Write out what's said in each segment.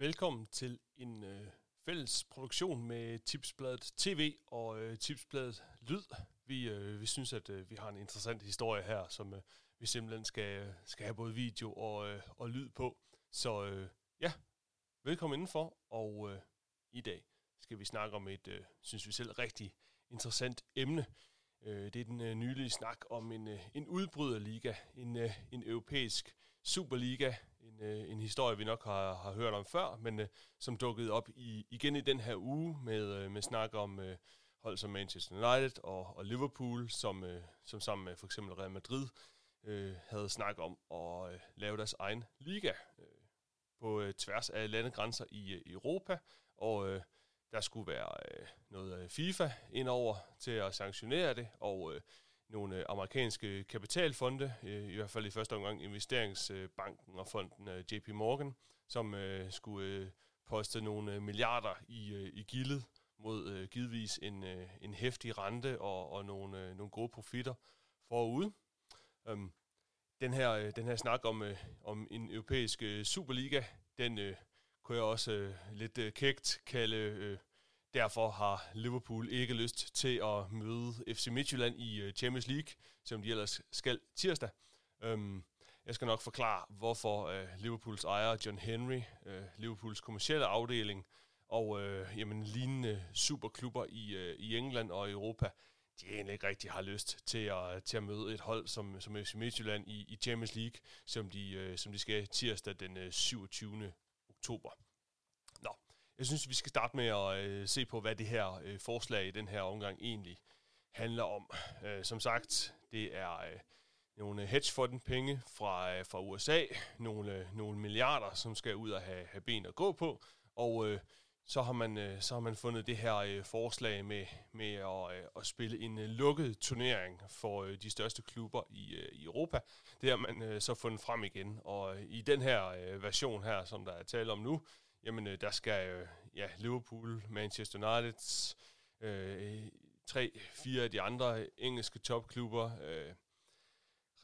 Velkommen til en øh, fælles produktion med Tipsbladet TV og øh, Tipsbladet Lyd. Vi, øh, vi synes, at øh, vi har en interessant historie her, som øh, vi simpelthen skal, øh, skal have både video og, øh, og lyd på. Så øh, ja, velkommen indenfor, og øh, i dag skal vi snakke om et, øh, synes vi selv, rigtig interessant emne. Øh, det er den øh, nylige snak om en, øh, en udbryderliga, en, øh, en europæisk superliga, en, øh, en historie, vi nok har, har hørt om før, men øh, som dukkede op i, igen i den her uge med, øh, med snak om øh, hold som Manchester United og, og Liverpool, som, øh, som sammen med for eksempel Real Madrid øh, havde snak om at øh, lave deres egen liga øh, på øh, tværs af landegrænser i øh, Europa, og øh, der skulle være øh, noget øh, FIFA indover til at sanktionere det, og øh, nogle øh, amerikanske kapitalfonde, øh, i hvert fald i første omgang investeringsbanken øh, og fonden JP Morgan, som skulle poste nogle milliarder i, i gildet mod givetvis en, en hæftig rente og, og nogle, nogle gode profitter forude. Øhm, den her, den her snak om, om en europæisk superliga, den kunne jeg også lidt kægt kalde, derfor har Liverpool ikke lyst til at møde FC Midtjylland i øh, Champions League, som de ellers skal tirsdag. Um, jeg skal nok forklare, hvorfor øh, Liverpools ejer John Henry, øh, Liverpools kommercielle afdeling, og øh, jamen, lignende superklubber i, øh, i England og Europa, de egentlig ikke rigtig har lyst til at, til at møde et hold som, som FC Midtjylland i, i Champions League, som de, øh, som de skal tirsdag den øh, 27. oktober. Jeg synes, vi skal starte med at øh, se på, hvad det her øh, forslag i den her omgang egentlig handler om. Øh, som sagt, det er øh, nogle hedgefond penge fra, øh, fra USA, nogle, øh, nogle milliarder, som skal ud og have, have ben at gå på, og øh, så har man øh, så har man fundet det her øh, forslag med med at, øh, at spille en øh, lukket turnering for øh, de største klubber i, øh, i Europa. Det har man øh, så fundet frem igen, og øh, i den her øh, version her, som der er tale om nu, jamen øh, der skal øh, ja Liverpool, Manchester United, øh, tre, fire af de andre engelske topklubber. Øh,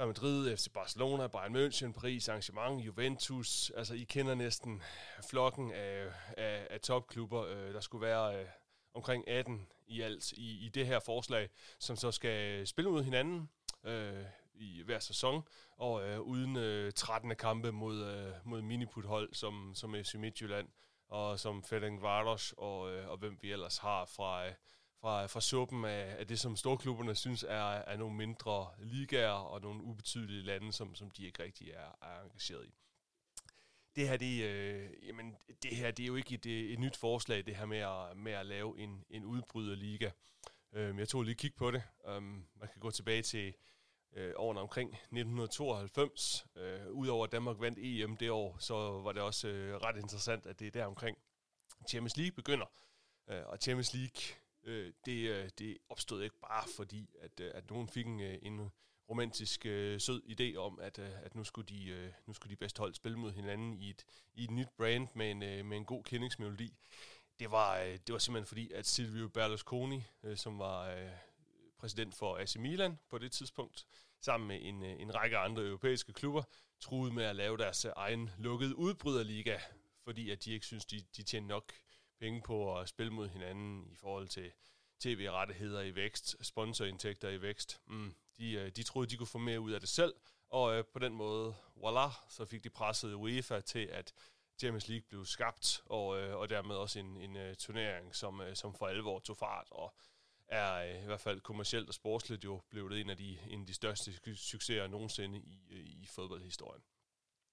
Real Madrid, FC Barcelona, Bayern München, Paris Saint-Germain, Juventus. Altså, I kender næsten flokken af, af, af topklubber. Øh, der skulle være øh, omkring 18 i alt i, i det her forslag, som så skal spille mod hinanden øh, i hver sæson, og øh, uden øh, 13. kampe mod, øh, mod miniputhold som, som FC Midtjylland, og som Ferenc Varos, og, øh, og hvem vi ellers har fra... Øh, fra, fra suppen af, af det, som storklubberne synes er, er nogle mindre ligaer og nogle ubetydelige lande, som, som de ikke rigtig er, er engageret i. Det her, det, øh, jamen, det her, det er jo ikke et, øh, et nyt forslag, det her med at, med at lave en, en udbryderliga. Øh, jeg tog lige kig på det. Øh, man kan gå tilbage til øh, årene omkring 1992. Øh, Udover at Danmark vandt EM det år, så var det også øh, ret interessant, at det er der omkring Champions League begynder. Øh, og Champions League Øh, det, øh, det opstod ikke bare fordi, at, øh, at nogen fik en, øh, en romantisk øh, sød idé om, at, øh, at nu, skulle de, øh, nu skulle de bedste hold spille mod hinanden i et, i et nyt brand med en, øh, med en god kendingsmelodi. Det var, øh, det var simpelthen fordi, at Silvio Berlusconi, øh, som var øh, præsident for AC Milan på det tidspunkt, sammen med en, øh, en række andre europæiske klubber, truede med at lave deres øh, egen lukkede udbryderliga, fordi at de ikke synes, de, de tjener nok penge på at spille mod hinanden i forhold til tv-rettigheder i vækst, sponsorindtægter i vækst. Mm, de, øh, de troede, de kunne få mere ud af det selv, og øh, på den måde, voilà, så fik de presset UEFA til, at Champions League blev skabt, og, øh, og dermed også en, en uh, turnering, som, uh, som for alvor tog fart, og er øh, i hvert fald kommercielt og sportsligt jo blevet en af de, en af de største succeser nogensinde i, øh, i fodboldhistorien.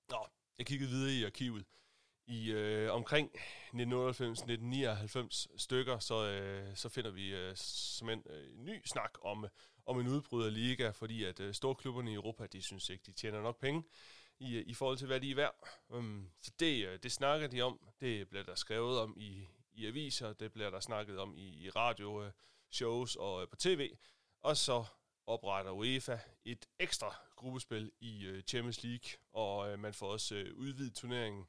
Nå, jeg kiggede videre i arkivet i øh, omkring 1998-1999 stykker, så, øh, så finder vi øh, som øh, en øh, ny snak om, øh, om en udbryder liga, fordi at øh, storklubberne i Europa, de synes ikke, de tjener nok penge i, øh, i forhold til, hvad de er værd. Um, så det, øh, det snakker de om, det bliver der skrevet om i, i aviser, det bliver der snakket om i, i radio, øh, shows og øh, på tv, og så opretter UEFA et ekstra gruppespil i øh, Champions League, og øh, man får også øh, udvidet turneringen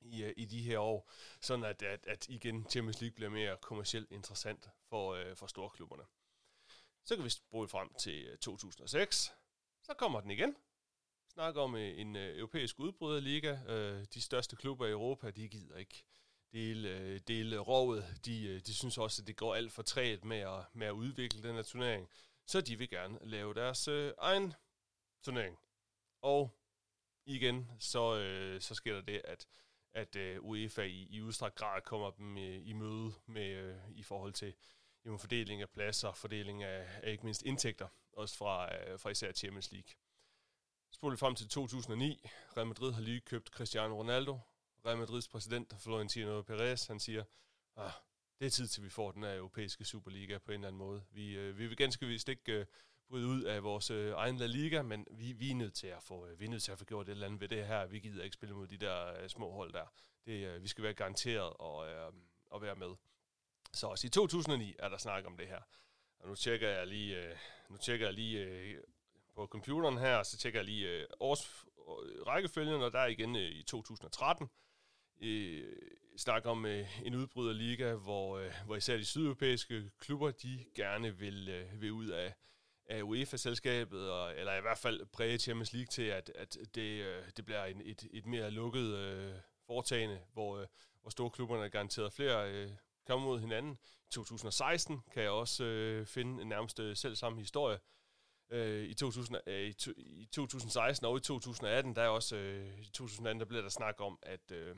i, øh, i de her år, sådan at, at, at igen Champions League bliver mere kommercielt interessant for, øh, for storklubberne. Så kan vi spole frem til øh, 2006. Så kommer den igen. snakker om øh, en øh, europæisk udbryderliga. de største klubber i Europa, de gider ikke dele, øh, dele rådet. De, øh, de synes også, at det går alt for træt med at, med at udvikle den her turnering. Så de vil gerne lave deres øh, egen turnering. Og igen, så, øh, så sker der det, at, at øh, UEFA i, i udstrakt grad kommer dem øh, i møde med øh, i forhold til jamen, fordeling af pladser, fordeling af, af ikke mindst indtægter, også fra, øh, fra især Champions League. Spolet frem til 2009. Real Madrid har lige købt Cristiano Ronaldo. Real Madrids præsident, Florentino Perez, han siger, ah, det er tid til, vi får den her europæiske Superliga på en eller anden måde. Vi, øh, vi vil ganske vist ikke øh, bryde ud af vores øh, egen La Liga, men vi, vi, er nødt til at få, øh, vi er nødt til at få gjort et eller andet ved det her. Vi gider ikke spille mod de der øh, små hold der. Det, øh, vi skal være garanteret og, øh, at være med. Så også i 2009 er der snak om det her. Og nu tjekker jeg lige, øh, nu tjekker jeg lige øh, på computeren her, så tjekker jeg lige øh, års øh, rækkefølgen, og der er igen øh, i 2013 øh, snakker om øh, en udbryderliga, hvor, øh, hvor især de sydeuropæiske klubber, de gerne vil, øh, vil ud af, af UEFA-selskabet, og, eller i hvert fald præge Champions League til, at, at det, øh, det bliver en, et, et mere lukket øh, foretagende, hvor, øh, hvor store klubberne er garanteret flere øh, kommer mod hinanden. I 2016 kan jeg også øh, finde en nærmest øh, selv samme historie. Øh, i, 2000, øh, i, to, I 2016 og i 2018, der er også øh, i 2018, der bliver der snak om, at øh,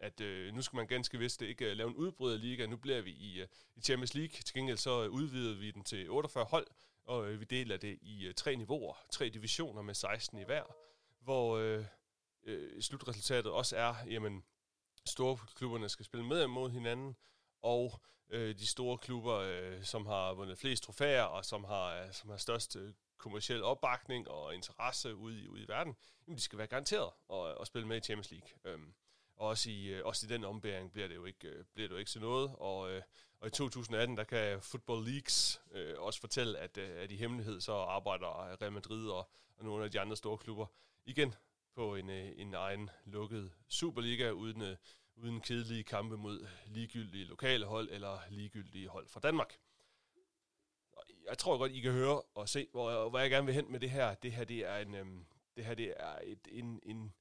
at øh, nu skal man ganske vist ikke øh, lave en udbryderliga. Nu bliver vi i, øh, i Champions League. Til gengæld så øh, udvider vi den til 48 hold, og øh, vi deler det i øh, tre niveauer, tre divisioner med 16 i hver, hvor øh, øh, slutresultatet også er, jamen, store klubberne skal spille med mod hinanden, og øh, de store klubber, øh, som har vundet flest trofæer, og som har, øh, som har størst øh, kommersiel opbakning og interesse ude i, ude i verden, jamen de skal være garanteret at, at spille med i Champions League. Øhm, også i, øh, også i den ombæring bliver det jo ikke, øh, bliver det jo ikke til noget. Og, øh, og i 2018, der kan Football Leagues øh, også fortælle, at, at i hemmelighed så arbejder Real Madrid og, og nogle af de andre store klubber igen på en, en egen lukket Superliga uden, uden kedelige kampe mod ligegyldige lokale hold eller ligegyldige hold fra Danmark. Jeg tror godt, I kan høre og se, hvor, hvor jeg gerne vil hen med det her. Det her, det er en, øhm, det her, det er et, en, en,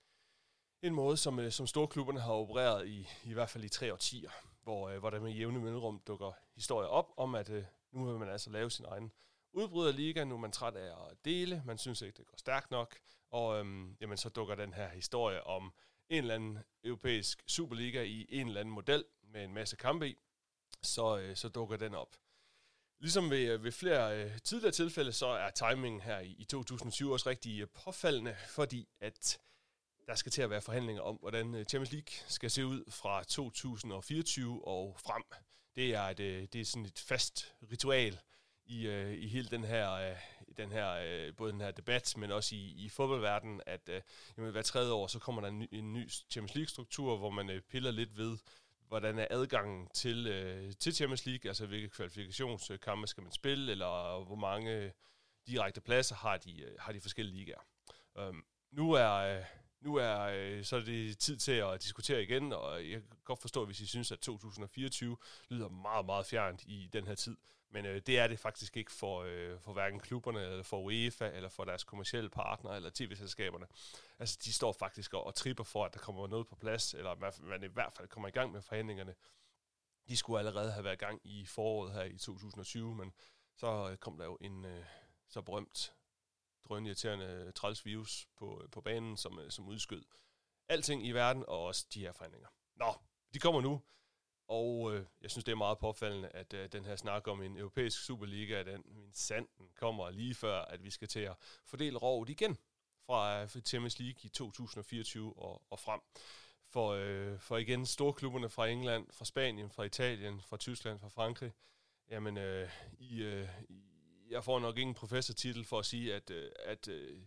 en måde, som, øh, som storklubberne har opereret i, i hvert fald i tre årtier, hvor, øh, hvor der med jævne mellemrum dukker historier op om, at øh, nu vil man altså lave sin egen udbryderliga, nu er man træt af at dele, man synes ikke, det går stærkt nok, og øhm, jamen, så dukker den her historie om en eller anden europæisk superliga i en eller anden model med en masse kampe i, så, øh, så dukker den op. Ligesom ved, ved flere øh, tidligere tilfælde, så er timingen her i, i 2020 også rigtig øh, påfaldende, fordi at der skal til at være forhandlinger om, hvordan øh, Champions League skal se ud fra 2024 og frem. Det er, et, øh, det er sådan et fast ritual i, øh, i hele den her, den her, både den her debat, men også i, i fodboldverdenen, at jamen, hver tredje år, så kommer der en ny, en ny Champions League-struktur, hvor man piller lidt ved, hvordan er adgangen til, til Champions League, altså hvilke kvalifikationskampe skal man spille, eller hvor mange direkte pladser har de, har de forskellige ligaer. Um, nu er nu er øh, så er det tid til at diskutere igen, og jeg kan godt forstå, hvis I synes, at 2024 lyder meget, meget fjernt i den her tid. Men øh, det er det faktisk ikke for, øh, for hverken klubberne, eller for UEFA, eller for deres kommersielle partnere, eller tv-selskaberne. Altså, de står faktisk og, og tripper for, at der kommer noget på plads, eller man i hvert fald kommer i gang med forhandlingerne. De skulle allerede have været i gang i foråret her i 2020, men så øh, kom der jo en øh, så berømt drønirriterende træls virus på, på banen, som, øh, som udskød alting i verden, og også de her forhandlinger. Nå, de kommer nu, og øh, jeg synes, det er meget påfaldende, at øh, den her snak om en europæisk Superliga, den min sanden kommer lige før, at vi skal til at fordele rovet igen øh, fra Champions League i 2024 og, og frem. For, øh, for igen, storklubberne fra England, fra Spanien, fra Italien, fra Tyskland, fra Frankrig, jamen øh, i, øh, i jeg får nok ingen professortitel for at sige, at, øh, at øh,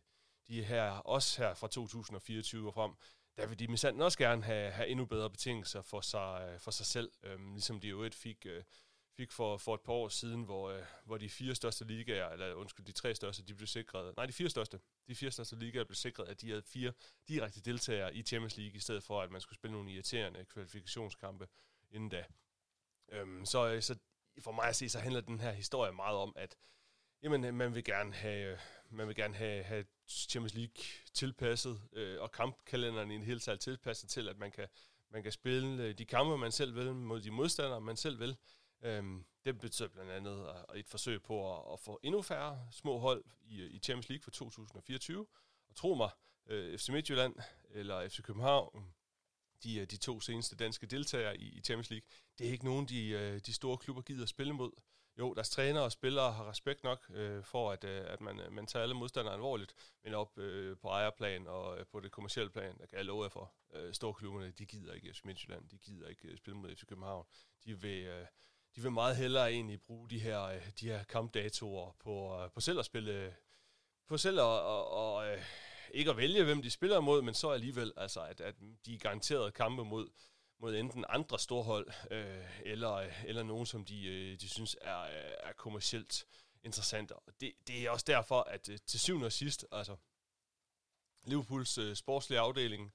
de her, også her fra 2024 og frem, der vil de med også gerne have, have endnu bedre betingelser for sig, øh, for sig selv, øhm, ligesom de jo et fik, øh, fik for, for et par år siden, hvor, øh, hvor de fire største ligaer, eller undskyld, de tre største, de blev sikret, nej, de fire største, de fire største ligaer blev sikret, at de havde fire direkte deltagere i Champions League, i stedet for, at man skulle spille nogle irriterende kvalifikationskampe inden da. Øhm, så, øh, så for mig at se, så handler den her historie meget om, at jamen, øh, man vil gerne have, øh, man vil gerne have, have Champions League tilpasset, øh, og kampkalenderen i en hele taget tilpasset til, at man kan, man kan spille øh, de kampe, man selv vil, mod de modstandere, man selv vil. Øhm, det betyder blandt andet et forsøg på at, at få endnu færre små hold i, i Champions League for 2024. Og tro mig, øh, FC Midtjylland eller FC København, de, de to seneste danske deltagere i, i Champions League, det er ikke nogen, de, de store klubber gider at spille mod. Jo, deres trænere og spillere har respekt nok øh, for, at, øh, at man, øh, man tager alle modstandere alvorligt, men op øh, på ejerplan og øh, på det kommercielle plan, der kan jeg love jer for, øh, store klubberne, de gider ikke FC Midtjylland, de gider ikke øh, spille mod FC København. De vil, øh, de vil meget hellere egentlig bruge de her, øh, de her kampdatoer på, øh, på selv at spille, på selv at, og, og, øh, ikke at vælge, hvem de spiller mod, men så alligevel, altså, at, at de er garanteret kampe mod, mod enten andre storhold, øh, eller, eller nogen, som de, øh, de synes er, øh, er kommercielt interessante. Og det, det er også derfor, at øh, til syvende og sidst, altså Liverpools øh, sportslige afdeling,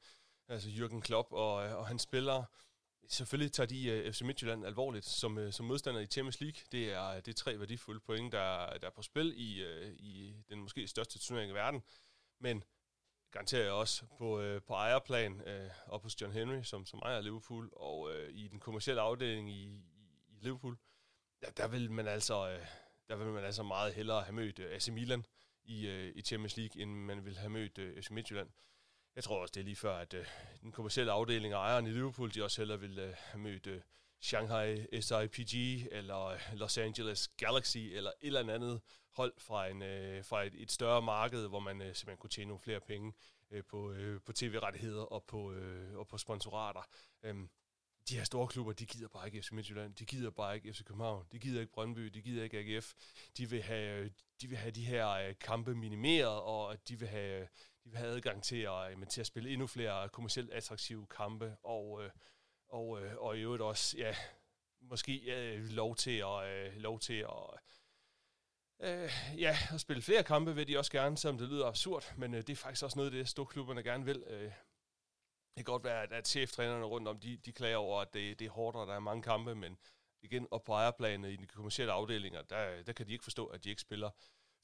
altså Jürgen Klopp og, øh, og hans spillere, selvfølgelig tager de øh, FC Midtjylland alvorligt som, øh, som modstander i Champions League. Det er, det er tre værdifulde point, der, der er på spil i, øh, i den måske største turnering i verden. Men garanterer jeg også på, øh, på ejerplan øh, og hos John Henry, som, som ejer Liverpool, og øh, i den kommercielle afdeling i, i, Liverpool, der, der, vil man altså, øh, der vil man altså meget hellere have mødt øh, AC Milan i, øh, i Champions League, end man vil have mødt øh, AC Midtjylland. Jeg tror også, det er lige før, at øh, den kommercielle afdeling og ejeren i Liverpool, de også hellere vil øh, have mødt øh, Shanghai SIPG, eller øh, Los Angeles Galaxy, eller et eller andet hold fra, en, øh, fra et, et større marked, hvor man øh, simpelthen kunne tjene nogle flere penge øh, på, øh, på tv-rettigheder og på, øh, og på sponsorater. Øhm, de her store klubber, de gider bare ikke FC Midtjylland, de gider bare ikke FC København, de gider ikke Brøndby, de gider ikke AGF. De vil have, øh, de vil have de her øh, kampe minimeret, og de vil have øh, de vil have adgang til at, jamen, til at spille endnu flere kommercielt attraktive kampe, og, og, og, og i øvrigt også, ja, måske ja, lov til at, lov til at, øh, ja, at spille flere kampe vil de også gerne, selvom det lyder absurd, men øh, det er faktisk også noget af det, storklubberne gerne vil. Øh, det kan godt være, at, at cheftrænerne rundt om, de, de klager over, at det, det er hårdt, og der er mange kampe, men igen, op på ejerplanen i de kommersielle afdelinger, der, der kan de ikke forstå, at de ikke spiller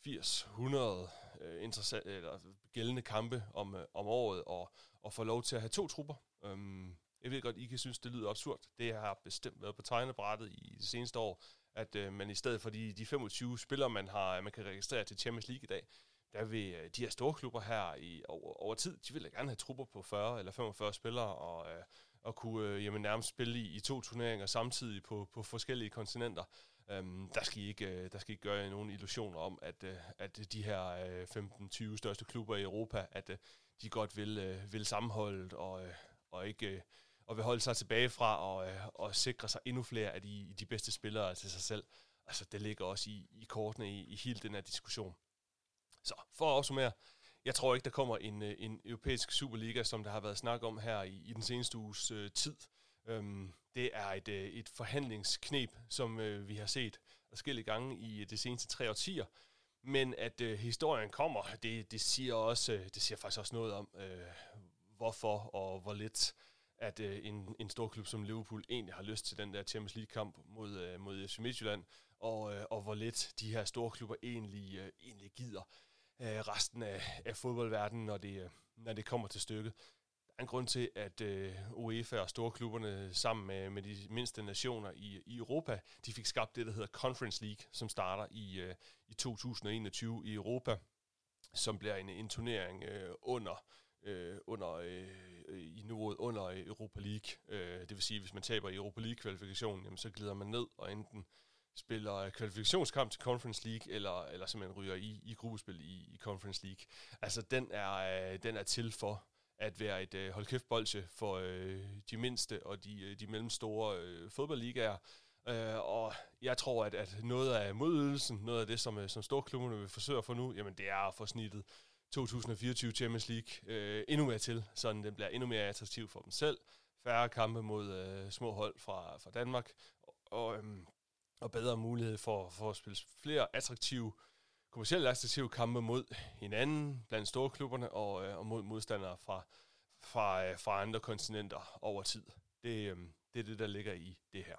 80, 100 øh, eller gældende kampe om, øh, om året, og, og få lov til at have to trupper. Øhm, jeg ved godt, I kan synes, det lyder absurd. Det har bestemt været på tegnebrættet i de seneste år, at øh, man i stedet for de, de 25 spillere, man har, man kan registrere til Champions League i dag, der vil øh, de her store klubber her i, over, over tid, de vil da gerne have trupper på 40 eller 45 spillere, og, øh, og kunne øh, jamen, nærmest spille i, i to turneringer samtidig på, på forskellige kontinenter. Øhm, der, skal I ikke, øh, der skal I ikke gøre nogen illusioner om, at, øh, at de her øh, 15-20 største klubber i Europa, at øh, de godt vil, øh, vil sammenholdet og, øh, og ikke... Øh, og vil holde sig tilbage fra og, øh, og sikre sig endnu flere af de, de bedste spillere til sig selv. Altså, det ligger også i, i kortene i, i hele den her diskussion. Så for at opsummere, jeg tror ikke, der kommer en, øh, en europæisk Superliga, som der har været snak om her i, i den seneste uges øh, tid. Øhm, det er et, øh, et forhandlingsknep, som øh, vi har set forskellige gange i øh, de seneste tre årtier. Men at øh, historien kommer, det, det siger også, øh, det siger faktisk også noget om, øh, hvorfor og hvor lidt at øh, en, en stor klub som Liverpool egentlig har lyst til den der Champions League-kamp mod, øh, mod FC Midtjylland, og, øh, og hvor lidt de her store klubber egentlig, øh, egentlig gider øh, resten af, af fodboldverdenen, når det, øh, når det kommer til stykket. En grund til, at øh, UEFA og store klubberne sammen med, med de mindste nationer i, i Europa, de fik skabt det, der hedder Conference League, som starter i, øh, i 2021 i Europa, som bliver en, en turnering øh, under øh, under øh, i niveauet under øh, Europa League. Øh, det vil sige, hvis man taber i Europa League-kvalifikationen, jamen, så glider man ned og enten spiller kvalifikationskamp til Conference League, eller, eller simpelthen ryger i, i gruppespil i, i Conference League. Altså, den er, øh, den er til for at være et øh, hold kæft bolsje for øh, de mindste og de, øh, de mellemstore øh, fodboldligaer. Øh, og jeg tror, at, at noget af modydelsen, noget af det, som, øh, som storklubberne vil forsøge at få nu, jamen det er at få snittet 2024 Champions League øh, endnu mere til, så den bliver endnu mere attraktiv for dem selv. Færre kampe mod øh, små hold fra, fra Danmark, og, øhm, og bedre mulighed for, for at spille flere attraktive kommercielt attraktive kampe mod hinanden blandt store klubberne og, øh, og mod modstandere fra, fra, øh, fra andre kontinenter over tid. Det, øh, det er det, der ligger i det her.